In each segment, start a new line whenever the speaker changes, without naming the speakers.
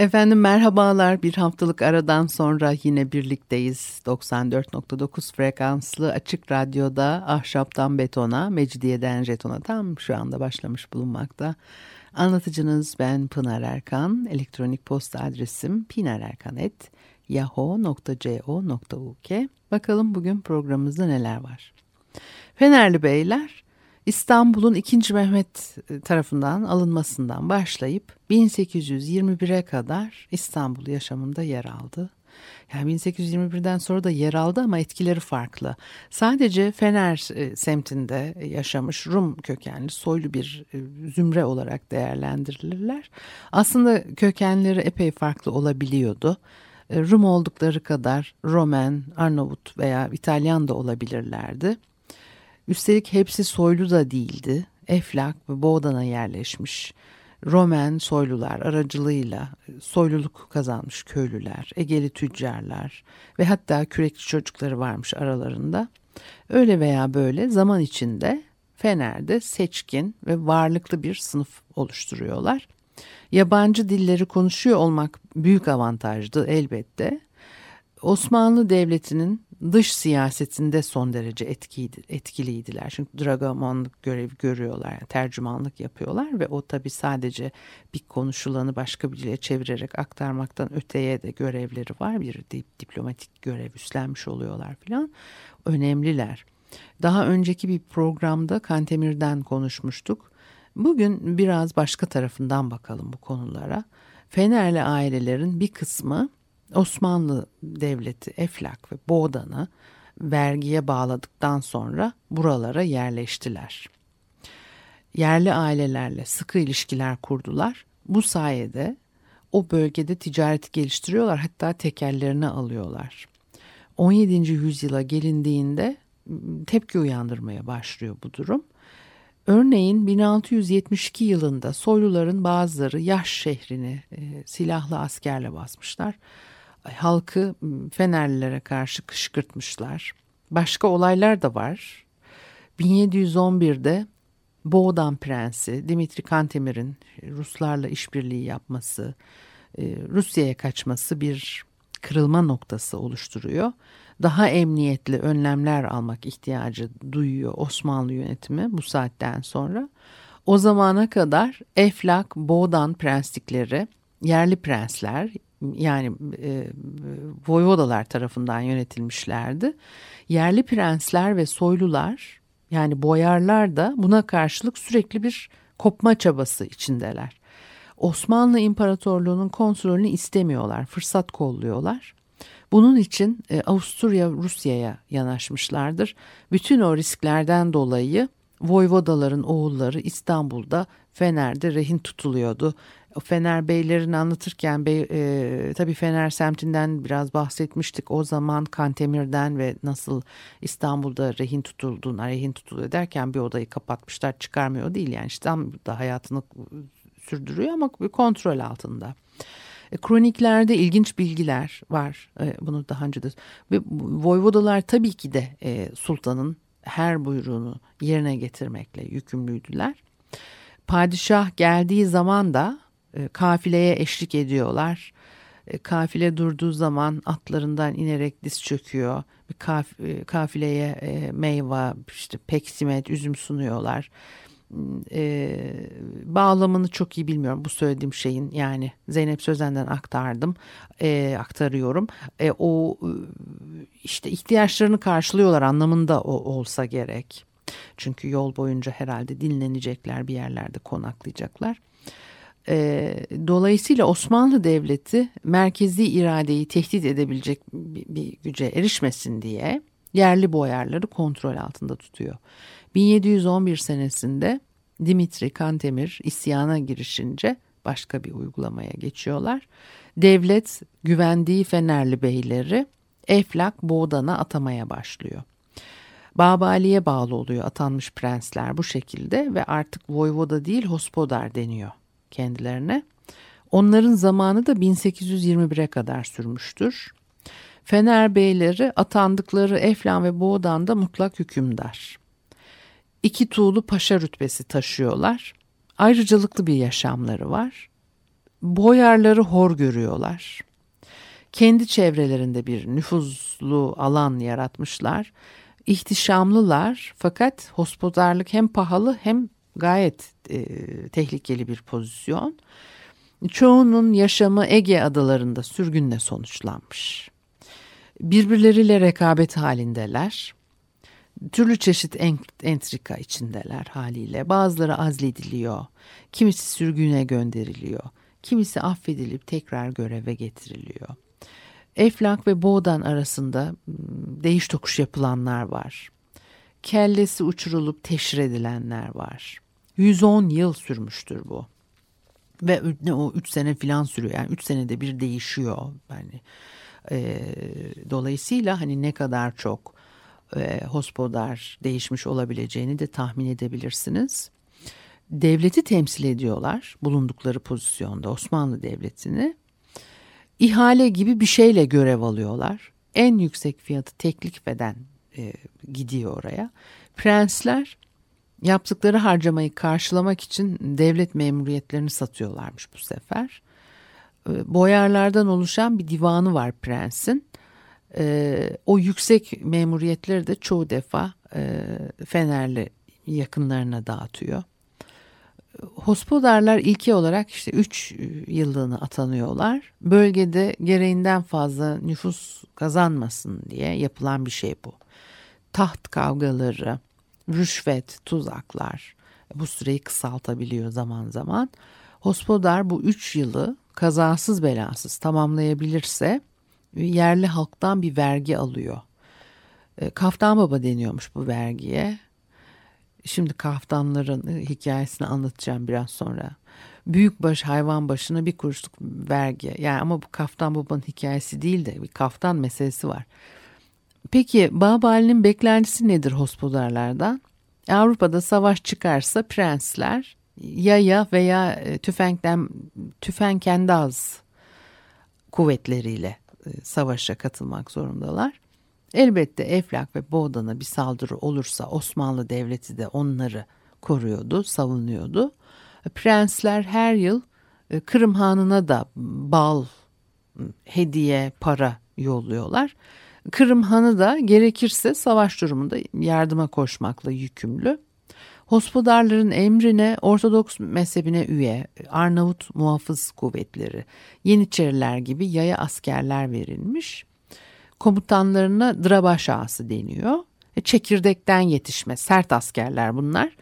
Efendim merhabalar. Bir haftalık aradan sonra yine birlikteyiz. 94.9 frekanslı açık radyoda ahşaptan betona, mecidiyeden jetona tam şu anda başlamış bulunmakta. Anlatıcınız ben Pınar Erkan. Elektronik posta adresim pinarerkan.yahoo.co.uk Bakalım bugün programımızda neler var. Fenerli Beyler İstanbul'un 2. Mehmet e, tarafından alınmasından başlayıp 1821'e kadar İstanbul yaşamında yer aldı. Yani 1821'den sonra da yer aldı ama etkileri farklı. Sadece Fener e, semtinde yaşamış Rum kökenli soylu bir e, zümre olarak değerlendirilirler. Aslında kökenleri epey farklı olabiliyordu. Rum oldukları kadar Roman, Arnavut veya İtalyan da olabilirlerdi. Üstelik hepsi soylu da değildi. Eflak ve Boğdan'a yerleşmiş. Roman soylular aracılığıyla soyluluk kazanmış köylüler, Egeli tüccarlar ve hatta kürekçi çocukları varmış aralarında. Öyle veya böyle zaman içinde Fener'de seçkin ve varlıklı bir sınıf oluşturuyorlar. Yabancı dilleri konuşuyor olmak büyük avantajdı elbette. Osmanlı Devleti'nin dış siyasetinde son derece etkiydi, etkiliydiler. Çünkü dragomanlık görevi görüyorlar, tercümanlık yapıyorlar ve o tabi sadece bir konuşulanı başka bir dile çevirerek aktarmaktan öteye de görevleri var. Bir diplomatik görev üstlenmiş oluyorlar filan. Önemliler. Daha önceki bir programda Kantemir'den konuşmuştuk. Bugün biraz başka tarafından bakalım bu konulara. Fenerli ailelerin bir kısmı Osmanlı Devleti Eflak ve Boğdan'ı vergiye bağladıktan sonra buralara yerleştiler. Yerli ailelerle sıkı ilişkiler kurdular. Bu sayede o bölgede ticareti geliştiriyorlar hatta tekellerini alıyorlar. 17. yüzyıla gelindiğinde tepki uyandırmaya başlıyor bu durum. Örneğin 1672 yılında soyluların bazıları Yaş şehrini e, silahlı askerle basmışlar halkı Fenerlilere karşı kışkırtmışlar. Başka olaylar da var. 1711'de Boğdan Prensi Dimitri Kantemir'in Ruslarla işbirliği yapması, Rusya'ya kaçması bir kırılma noktası oluşturuyor. Daha emniyetli önlemler almak ihtiyacı duyuyor Osmanlı yönetimi bu saatten sonra. O zamana kadar Eflak, Boğdan prenslikleri, yerli prensler yani e, voyvodalar tarafından yönetilmişlerdi. Yerli prensler ve soylular yani boyarlar da buna karşılık sürekli bir kopma çabası içindeler. Osmanlı İmparatorluğu'nun kontrolünü istemiyorlar, fırsat kolluyorlar. Bunun için e, Avusturya Rusya'ya yanaşmışlardır. Bütün o risklerden dolayı Voyvodaların oğulları İstanbul'da Fener'de rehin tutuluyordu. Fener Beylerini anlatırken bey, e, tabii Fener semtinden biraz bahsetmiştik. O zaman Kantemir'den ve nasıl İstanbul'da rehin tutulduğuna, rehin tutuluyor derken bir odayı kapatmışlar çıkarmıyor değil. Yani İstanbul'da hayatını sürdürüyor ama bir kontrol altında. E, kroniklerde ilginç bilgiler var. E, bunu daha önce de. Ve Voyvodalar tabii ki de e, sultanın her buyruğunu yerine getirmekle yükümlüydüler. Padişah geldiği zaman da e, kafileye eşlik ediyorlar. E, kafile durduğu zaman atlarından inerek diz çöküyor. Bir kaf, e, kafileye e, meyve, işte peksimet, üzüm sunuyorlar. E, bağlamını çok iyi bilmiyorum bu söylediğim şeyin yani Zeynep Sözen'den aktardım e, aktarıyorum e, o işte ihtiyaçlarını karşılıyorlar anlamında o, olsa gerek çünkü yol boyunca herhalde dinlenecekler bir yerlerde konaklayacaklar e, dolayısıyla Osmanlı Devleti merkezi iradeyi tehdit edebilecek bir, bir güce erişmesin diye yerli boyarları kontrol altında tutuyor. 1711 senesinde Dimitri Kantemir isyana girişince başka bir uygulamaya geçiyorlar. Devlet güvendiği Fenerli beyleri Eflak Boğdan'a atamaya başlıyor. Babali'ye bağlı oluyor atanmış prensler bu şekilde ve artık voyvoda değil hospodar deniyor kendilerine. Onların zamanı da 1821'e kadar sürmüştür. Fener beyleri atandıkları Eflan ve Boğdan da mutlak hükümdar. İki tuğlu paşa rütbesi taşıyorlar. Ayrıcalıklı bir yaşamları var. Boyarları hor görüyorlar. Kendi çevrelerinde bir nüfuzlu alan yaratmışlar. İhtişamlılar fakat hospodarlık hem pahalı hem gayet e, tehlikeli bir pozisyon. Çoğunun yaşamı Ege adalarında sürgünle sonuçlanmış. Birbirleriyle rekabet halindeler. Türlü çeşit entrika içindeler haliyle. Bazıları azlediliyor, kimisi sürgüne gönderiliyor, kimisi affedilip tekrar göreve getiriliyor. Eflak ve Boğdan arasında değiş tokuş yapılanlar var. Kellesi uçurulup teşhir edilenler var. 110 yıl sürmüştür bu. Ve ne o 3 sene filan sürüyor. Yani 3 senede bir değişiyor. Yani e, dolayısıyla hani ne kadar çok e, hospodar değişmiş olabileceğini de tahmin edebilirsiniz. Devleti temsil ediyorlar bulundukları pozisyonda Osmanlı Devleti'ni. İhale gibi bir şeyle görev alıyorlar. En yüksek fiyatı teklif eden e, gidiyor oraya. Prensler yaptıkları harcamayı karşılamak için devlet memuriyetlerini satıyorlarmış bu sefer. E, boyarlardan oluşan bir divanı var prensin. E, o yüksek memuriyetleri de çoğu defa e, Fenerli yakınlarına dağıtıyor. Hospodarlar ilki olarak işte 3 yıllığını atanıyorlar. Bölgede gereğinden fazla nüfus kazanmasın diye yapılan bir şey bu. Taht kavgaları, rüşvet, tuzaklar bu süreyi kısaltabiliyor zaman zaman. Hospodar bu 3 yılı kazasız belasız tamamlayabilirse yerli halktan bir vergi alıyor. E, Kaftan Baba deniyormuş bu vergiye. Şimdi kaftanların hikayesini anlatacağım biraz sonra. Büyükbaş hayvan başına bir kuruşluk vergi. Yani ama bu kaftan babanın hikayesi değil de bir kaftan meselesi var. Peki Babali'nin beklentisi nedir hospodarlardan? Avrupa'da savaş çıkarsa prensler yaya veya e, tüfekten tüfenkendaz kuvvetleriyle e, savaşa katılmak zorundalar. Elbette Eflak ve Boğdan'a bir saldırı olursa Osmanlı Devleti de onları koruyordu, savunuyordu. Prensler her yıl e, Kırım Hanı'na da bal, hediye, para yolluyorlar. Kırım Hanı da gerekirse savaş durumunda yardıma koşmakla yükümlü. Hospodarların emrine Ortodoks mezhebine üye Arnavut muhafız kuvvetleri, Yeniçeriler gibi yaya askerler verilmiş. Komutanlarına Drabaş ağası deniyor. E, çekirdekten yetişme sert askerler bunlar.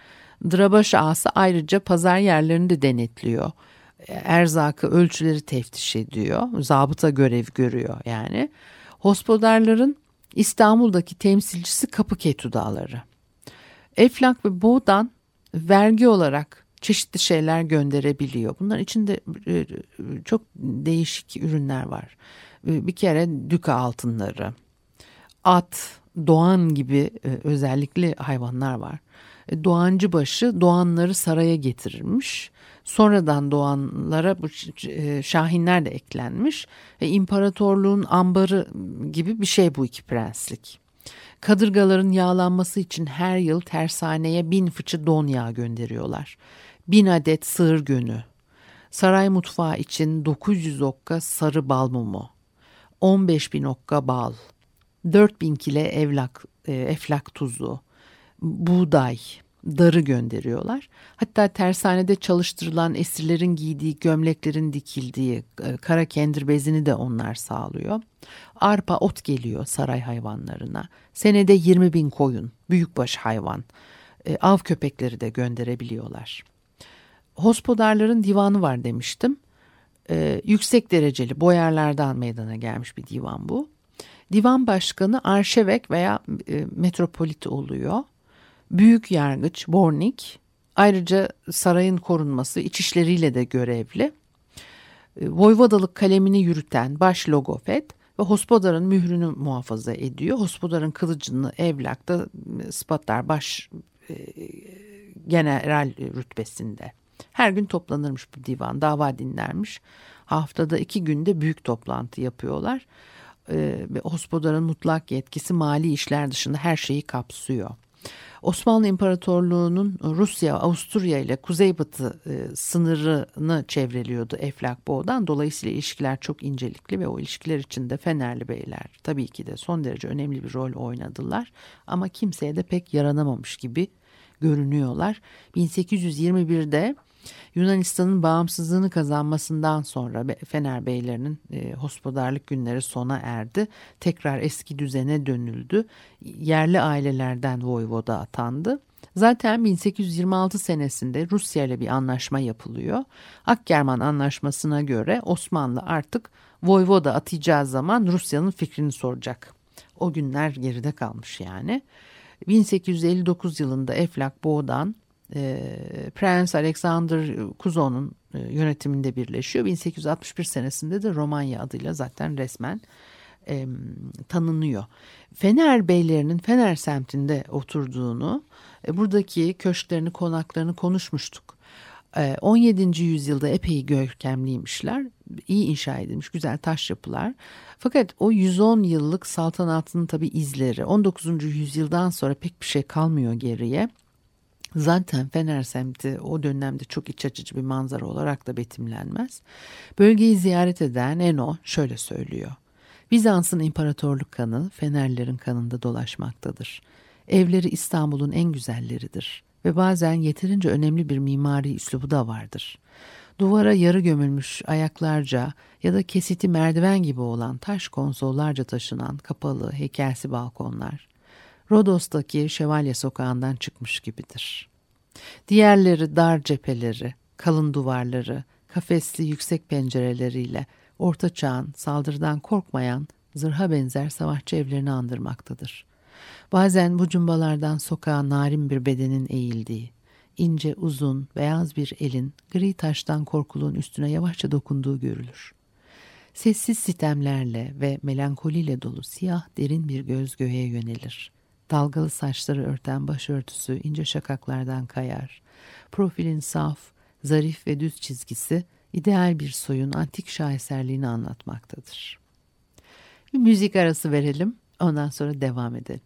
Drabaş ağası ayrıca pazar yerlerini de denetliyor. E, erzakı ölçüleri teftiş ediyor. Zabıta görev görüyor yani. Hospodarların İstanbul'daki temsilcisi Kapıketu Dağları. Eflak ve Boğdan vergi olarak çeşitli şeyler gönderebiliyor. Bunların içinde e, çok değişik ürünler var. E, bir kere düka altınları, at, doğan gibi e, özellikle hayvanlar var. Doğancı başı doğanları saraya getirirmiş. Sonradan doğanlara bu şahinler de eklenmiş. Ve imparatorluğun ambarı gibi bir şey bu iki prenslik. Kadırgaların yağlanması için her yıl tersaneye bin fıçı don yağı gönderiyorlar. Bin adet sığır gönü. Saray mutfağı için 900 okka sarı bal mumu. 15 bin okka bal. 4 bin kile evlak, e, eflak tuzu. Buğday, darı gönderiyorlar. Hatta tersanede çalıştırılan esirlerin giydiği gömleklerin dikildiği e, kara kendir bezini de onlar sağlıyor. Arpa ot geliyor saray hayvanlarına. Senede 20 bin koyun, büyükbaş hayvan, e, av köpekleri de gönderebiliyorlar. Hospodarların divanı var demiştim. E, yüksek dereceli boyarlardan meydana gelmiş bir divan bu. Divan başkanı arşevek veya e, metropolit oluyor. Büyük yargıç Bornik ayrıca sarayın korunması iç işleriyle de görevli. E, Voyvodalık kalemini yürüten baş logofet ve Hospodar'ın mührünü muhafaza ediyor. Hospodar'ın kılıcını evlakta spatlar baş e, general rütbesinde. Her gün toplanırmış bu divan, dava dinlermiş. Haftada iki günde büyük toplantı yapıyorlar. Ee, ve Hospodar'ın mutlak yetkisi mali işler dışında her şeyi kapsıyor. Osmanlı İmparatorluğu'nun Rusya, Avusturya ile Kuzeybatı e, sınırını çevreliyordu Eflak Boğ'dan. Dolayısıyla ilişkiler çok incelikli ve o ilişkiler içinde Fenerli Beyler tabii ki de son derece önemli bir rol oynadılar. Ama kimseye de pek yaranamamış gibi görünüyorlar. 1821'de Yunanistan'ın bağımsızlığını kazanmasından sonra Fener Beylerinin e, hospodarlık günleri sona erdi. Tekrar eski düzene dönüldü. Yerli ailelerden voyvoda atandı. Zaten 1826 senesinde Rusya ile bir anlaşma yapılıyor. Akgerman anlaşmasına göre Osmanlı artık voyvoda atacağı zaman Rusya'nın fikrini soracak. O günler geride kalmış yani. 1859 yılında Eflak Boğdan e, Prens Alexander Kuzon'un e, yönetiminde birleşiyor. 1861 senesinde de Romanya adıyla zaten resmen e, tanınıyor. Fener beylerinin Fener semtinde oturduğunu, e, buradaki köşklerini, konaklarını konuşmuştuk. 17. yüzyılda epey görkemliymişler. iyi inşa edilmiş güzel taş yapılar. Fakat o 110 yıllık saltanatın tabi izleri 19. yüzyıldan sonra pek bir şey kalmıyor geriye. Zaten Fener semti o dönemde çok iç açıcı bir manzara olarak da betimlenmez. Bölgeyi ziyaret eden Eno şöyle söylüyor. Bizans'ın imparatorluk kanı Fenerlerin kanında dolaşmaktadır. Evleri İstanbul'un en güzelleridir ve bazen yeterince önemli bir mimari üslubu da vardır. Duvara yarı gömülmüş ayaklarca ya da kesiti merdiven gibi olan taş konsollarca taşınan kapalı heykelsi balkonlar, Rodos'taki Şevalye Sokağı'ndan çıkmış gibidir. Diğerleri dar cepheleri, kalın duvarları, kafesli yüksek pencereleriyle orta çağın saldırıdan korkmayan zırha benzer savaşçı evlerini andırmaktadır. Bazen bu cumbalardan sokağa narin bir bedenin eğildiği, ince uzun beyaz bir elin gri taştan korkuluğun üstüne yavaşça dokunduğu görülür. Sessiz sitemlerle ve melankoliyle dolu siyah derin bir göz göğe yönelir. Dalgalı saçları örten başörtüsü ince şakaklardan kayar. Profilin saf, zarif ve düz çizgisi ideal bir soyun antik şaheserliğini anlatmaktadır. Bir müzik arası verelim, ondan sonra devam edelim.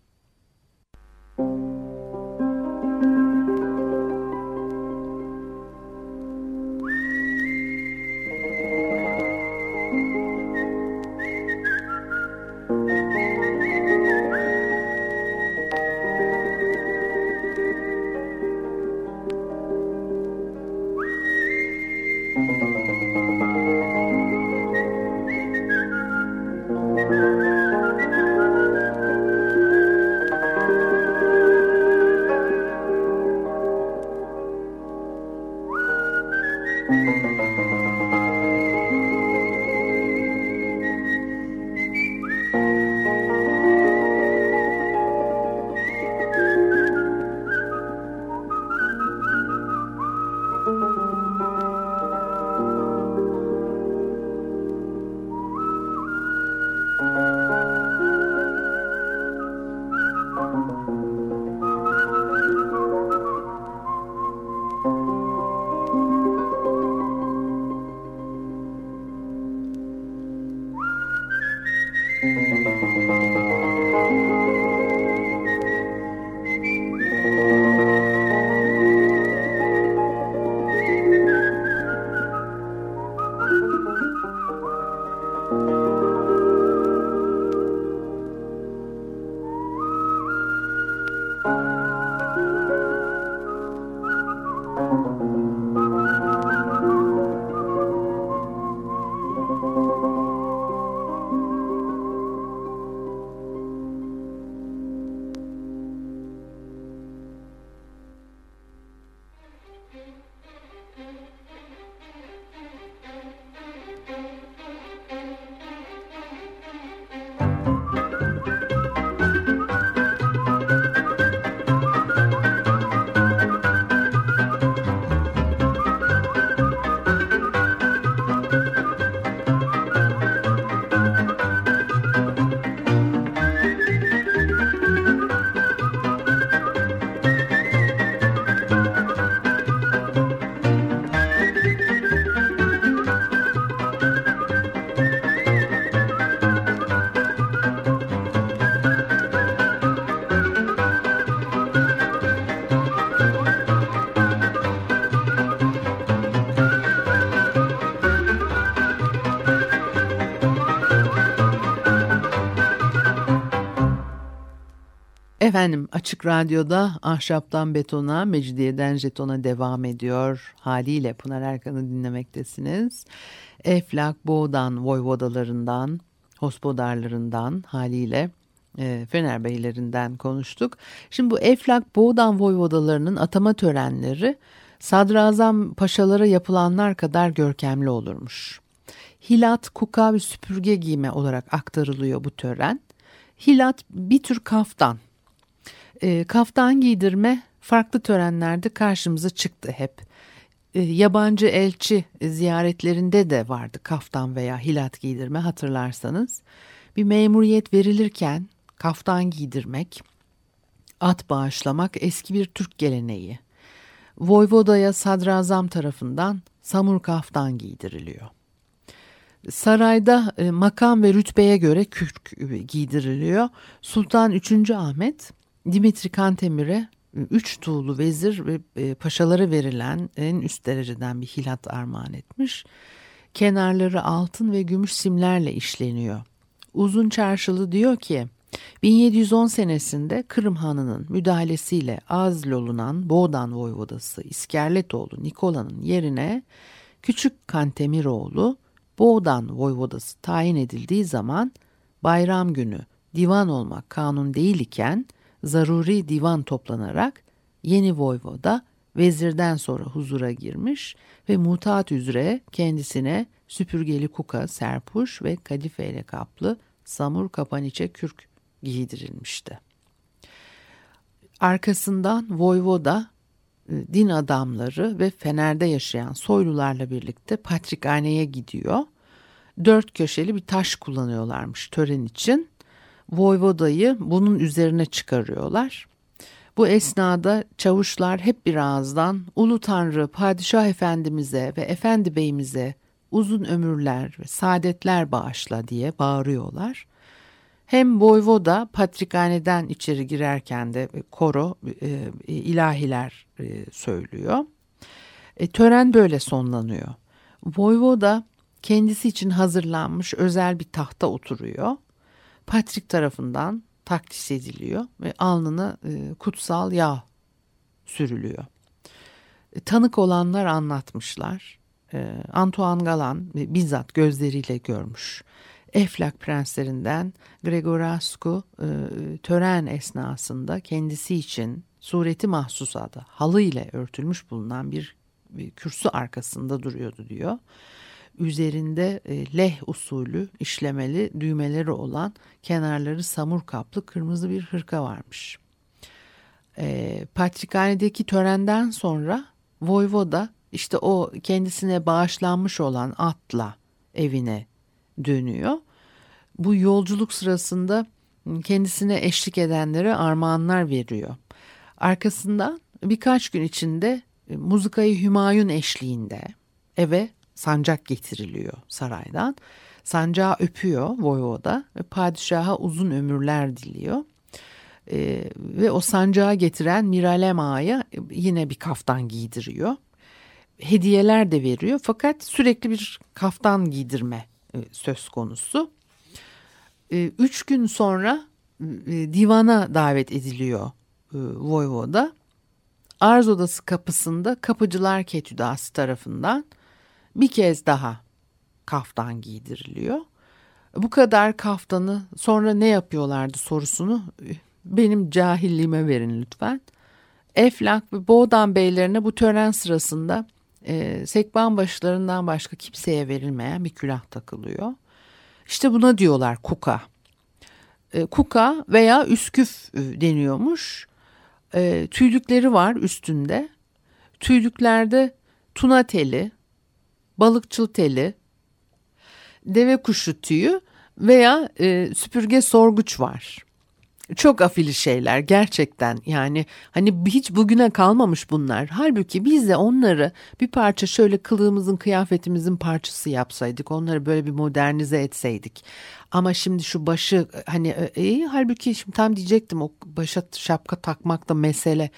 Efendim Açık Radyo'da Ahşaptan Betona, Mecidiyeden Jeton'a devam ediyor. Haliyle Pınar Erkan'ı dinlemektesiniz. Eflak, Boğdan, Voyvodalarından, Hospodarlarından haliyle e, Fener Beylerinden konuştuk. Şimdi bu Eflak, Boğdan Voyvodalarının atama törenleri sadrazam paşalara yapılanlar kadar görkemli olurmuş. Hilat, kuka ve süpürge giyme olarak aktarılıyor bu tören. Hilat bir tür kaftan e, kaftan giydirme farklı törenlerde karşımıza çıktı hep. E, yabancı elçi ziyaretlerinde de vardı kaftan veya hilat giydirme hatırlarsanız. Bir memuriyet verilirken kaftan giydirmek, at bağışlamak eski bir Türk geleneği. Voyvoda'ya sadrazam tarafından samur kaftan giydiriliyor. Sarayda e, makam ve rütbeye göre kürk giydiriliyor. Sultan 3. Ahmet Dimitri Kantemir'e üç tuğlu vezir ve e, paşalara verilen en üst dereceden bir hilat armağan etmiş. Kenarları altın ve gümüş simlerle işleniyor. Uzun Çarşılı diyor ki 1710 senesinde Kırım Hanı'nın müdahalesiyle azl olunan Boğdan Voyvodası İskerletoğlu Nikola'nın yerine Küçük Kantemiroğlu Boğdan Voyvodası tayin edildiği zaman bayram günü divan olmak kanun değil iken zaruri divan toplanarak yeni voyvoda vezirden sonra huzura girmiş ve mutat üzere kendisine süpürgeli kuka, serpuş ve kadife ile kaplı samur kapaniçe kürk giydirilmişti. Arkasından voyvoda e, din adamları ve Fener'de yaşayan soylularla birlikte patrikhaneye gidiyor. Dört köşeli bir taş kullanıyorlarmış tören için Voyvoda'yı bunun üzerine çıkarıyorlar. Bu esnada çavuşlar hep bir ağızdan Ulu Tanrı Padişah Efendimiz'e ve Efendi Bey'imize uzun ömürler ve saadetler bağışla diye bağırıyorlar. Hem Voyvoda patrikhaneden içeri girerken de koro e, ilahiler e, söylüyor. E, tören böyle sonlanıyor. Voyvoda kendisi için hazırlanmış özel bir tahta oturuyor Patrick tarafından takdis ediliyor ve alnına e, kutsal yağ sürülüyor. E, tanık olanlar anlatmışlar. E, Antoine Galan e, bizzat gözleriyle görmüş. Eflak prenslerinden Gregorascu e, tören esnasında kendisi için sureti mahsusada halı ile örtülmüş bulunan bir, bir kürsü arkasında duruyordu diyor üzerinde e, leh usulü işlemeli düğmeleri olan kenarları samur kaplı kırmızı bir hırka varmış. E, Patrikhane'deki törenden sonra Voyvoda işte o kendisine bağışlanmış olan atla evine dönüyor. Bu yolculuk sırasında kendisine eşlik edenlere armağanlar veriyor. Arkasından birkaç gün içinde e, muzikayı Hümayun eşliğinde eve sancak getiriliyor saraydan. Sancağı öpüyor Voyvoda ve padişaha uzun ömürler diliyor. Ee, ve o sancağı getiren Miralem Ağa'ya yine bir kaftan giydiriyor. Hediyeler de veriyor fakat sürekli bir kaftan giydirme e, söz konusu. E, üç gün sonra e, divana davet ediliyor e, Voyvoda. Arz odası kapısında kapıcılar ketüdası tarafından bir kez daha kaftan giydiriliyor. Bu kadar kaftanı sonra ne yapıyorlardı sorusunu benim cahilliğime verin lütfen. Eflak ve Boğdan beylerine bu tören sırasında e, sekban başlarından başka kimseye verilmeyen bir külah takılıyor. İşte buna diyorlar kuka. E, kuka veya üsküf e, deniyormuş. E, tüylükleri var üstünde. Tüylüklerde tuna teli, balıkçıl teli, deve kuşu tüyü veya e, süpürge sorguç var. Çok afili şeyler gerçekten yani hani hiç bugüne kalmamış bunlar. Halbuki biz de onları bir parça şöyle kılığımızın kıyafetimizin parçası yapsaydık onları böyle bir modernize etseydik. Ama şimdi şu başı hani e, e halbuki şimdi tam diyecektim o başa şapka takmak da mesele.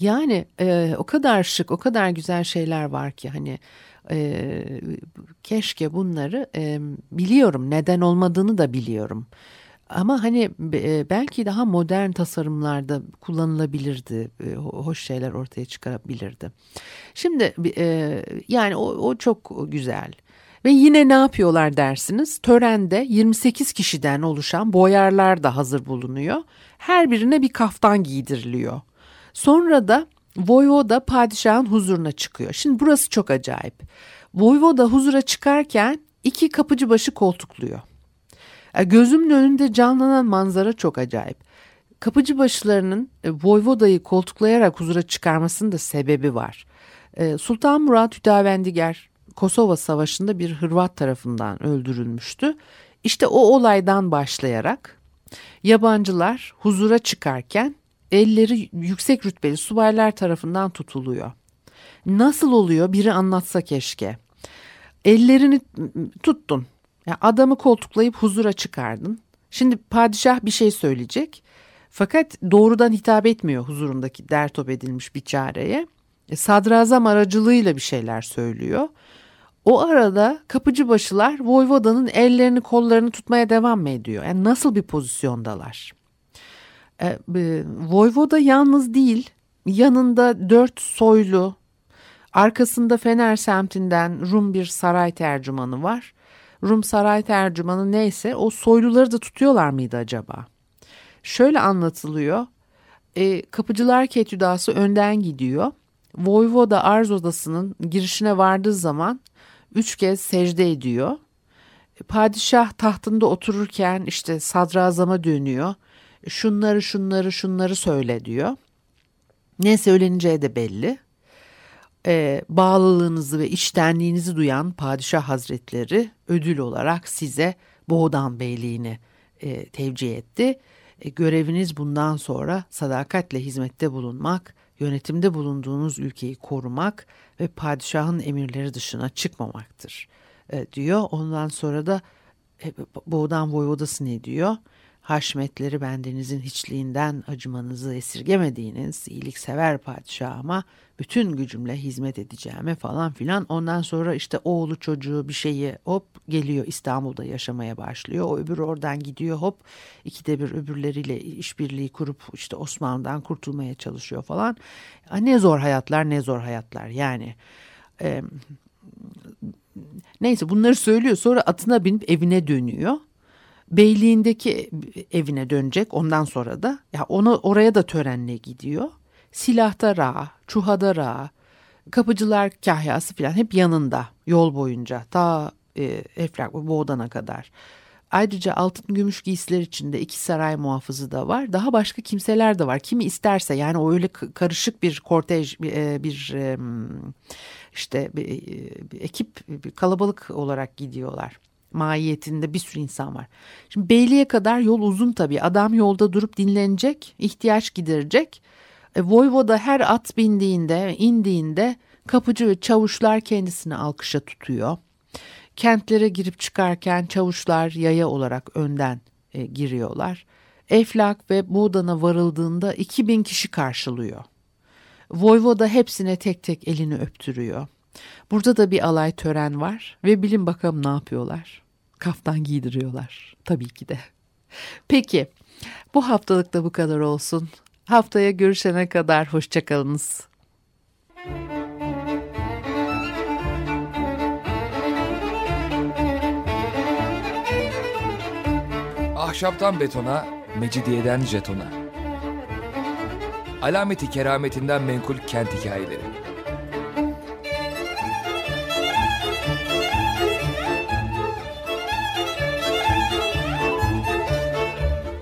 Yani e, o kadar şık o kadar güzel şeyler var ki hani e, keşke bunları e, biliyorum neden olmadığını da biliyorum. Ama hani e, belki daha modern tasarımlarda kullanılabilirdi. E, hoş şeyler ortaya çıkarabilirdi. Şimdi e, yani o, o çok güzel. Ve yine ne yapıyorlar dersiniz? Törende 28 kişiden oluşan boyarlar da hazır bulunuyor. Her birine bir kaftan giydiriliyor. Sonra da Voyvoda padişahın huzuruna çıkıyor. Şimdi burası çok acayip. Voyvoda huzura çıkarken iki kapıcı başı koltukluyor. Gözümün önünde canlanan manzara çok acayip. Kapıcı başlarının e, Voyvoda'yı koltuklayarak huzura çıkarmasının da sebebi var. E, Sultan Murat Hüdavendigar Kosova Savaşı'nda bir Hırvat tarafından öldürülmüştü. İşte o olaydan başlayarak yabancılar huzura çıkarken elleri yüksek rütbeli subaylar tarafından tutuluyor. Nasıl oluyor biri anlatsa keşke. Ellerini tuttun. Yani adamı koltuklayıp huzura çıkardın. Şimdi padişah bir şey söyleyecek. Fakat doğrudan hitap etmiyor huzurundaki dertop edilmiş bir çareye. E, sadrazam aracılığıyla bir şeyler söylüyor. O arada kapıcı başılar Voyvoda'nın ellerini kollarını tutmaya devam mı ediyor? Yani nasıl bir pozisyondalar? E, e, Voyvoda yalnız değil, yanında dört soylu, arkasında Fener semtinden Rum bir saray tercümanı var. Rum saray tercümanı neyse o soyluları da tutuyorlar mıydı acaba? Şöyle anlatılıyor. E, kapıcılar ketüdası önden gidiyor. Voyvoda arz odasının girişine vardığı zaman üç kez secde ediyor. Padişah tahtında otururken işte sadrazama dönüyor. Şunları şunları şunları söyle diyor. Ne söyleneceği de belli. Ee, bağlılığınızı ve içtenliğinizi duyan padişah hazretleri ödül olarak size Boğdan Beyliğini e, tevcih etti. E, göreviniz bundan sonra sadakatle hizmette bulunmak, yönetimde bulunduğunuz ülkeyi korumak ve padişahın emirleri dışına çıkmamaktır e, diyor. Ondan sonra da e, Boğdan Voyvodası ne diyor? Haşmetleri bendenizin hiçliğinden acımanızı esirgemediğiniz iyiliksever padişahıma bütün gücümle hizmet edeceğime falan filan. Ondan sonra işte oğlu çocuğu bir şeyi hop geliyor İstanbul'da yaşamaya başlıyor. O öbür oradan gidiyor hop ikide bir öbürleriyle işbirliği kurup işte Osmanlı'dan kurtulmaya çalışıyor falan. Ne zor hayatlar ne zor hayatlar yani. E, neyse bunları söylüyor sonra atına binip evine dönüyor beyliğindeki evine dönecek ondan sonra da ya onu oraya da törenle gidiyor. Silahta ra, çuhada ra, kapıcılar kahyası falan hep yanında yol boyunca ta e, Eflak ve Boğdan'a kadar. Ayrıca altın gümüş giysiler içinde iki saray muhafızı da var. Daha başka kimseler de var. Kimi isterse yani o öyle karışık bir kortej bir, e, işte bir, bir ekip bir kalabalık olarak gidiyorlar mahiyetinde bir sürü insan var. Şimdi Beyliğe kadar yol uzun tabii. Adam yolda durup dinlenecek, ihtiyaç giderecek. E, Voyvoda her at bindiğinde, indiğinde kapıcı ve çavuşlar kendisini alkışa tutuyor. Kentlere girip çıkarken çavuşlar yaya olarak önden e, giriyorlar. Eflak ve Boğdan'a varıldığında 2000 kişi karşılıyor. Voyvoda hepsine tek tek elini öptürüyor. Burada da bir alay tören var ve bilin bakalım ne yapıyorlar. Kaftan giydiriyorlar tabii ki de. Peki bu haftalık da bu kadar olsun. Haftaya görüşene kadar hoşçakalınız.
Ahşaptan betona, mecidiyeden jetona. Alameti kerametinden menkul kent hikayeleri.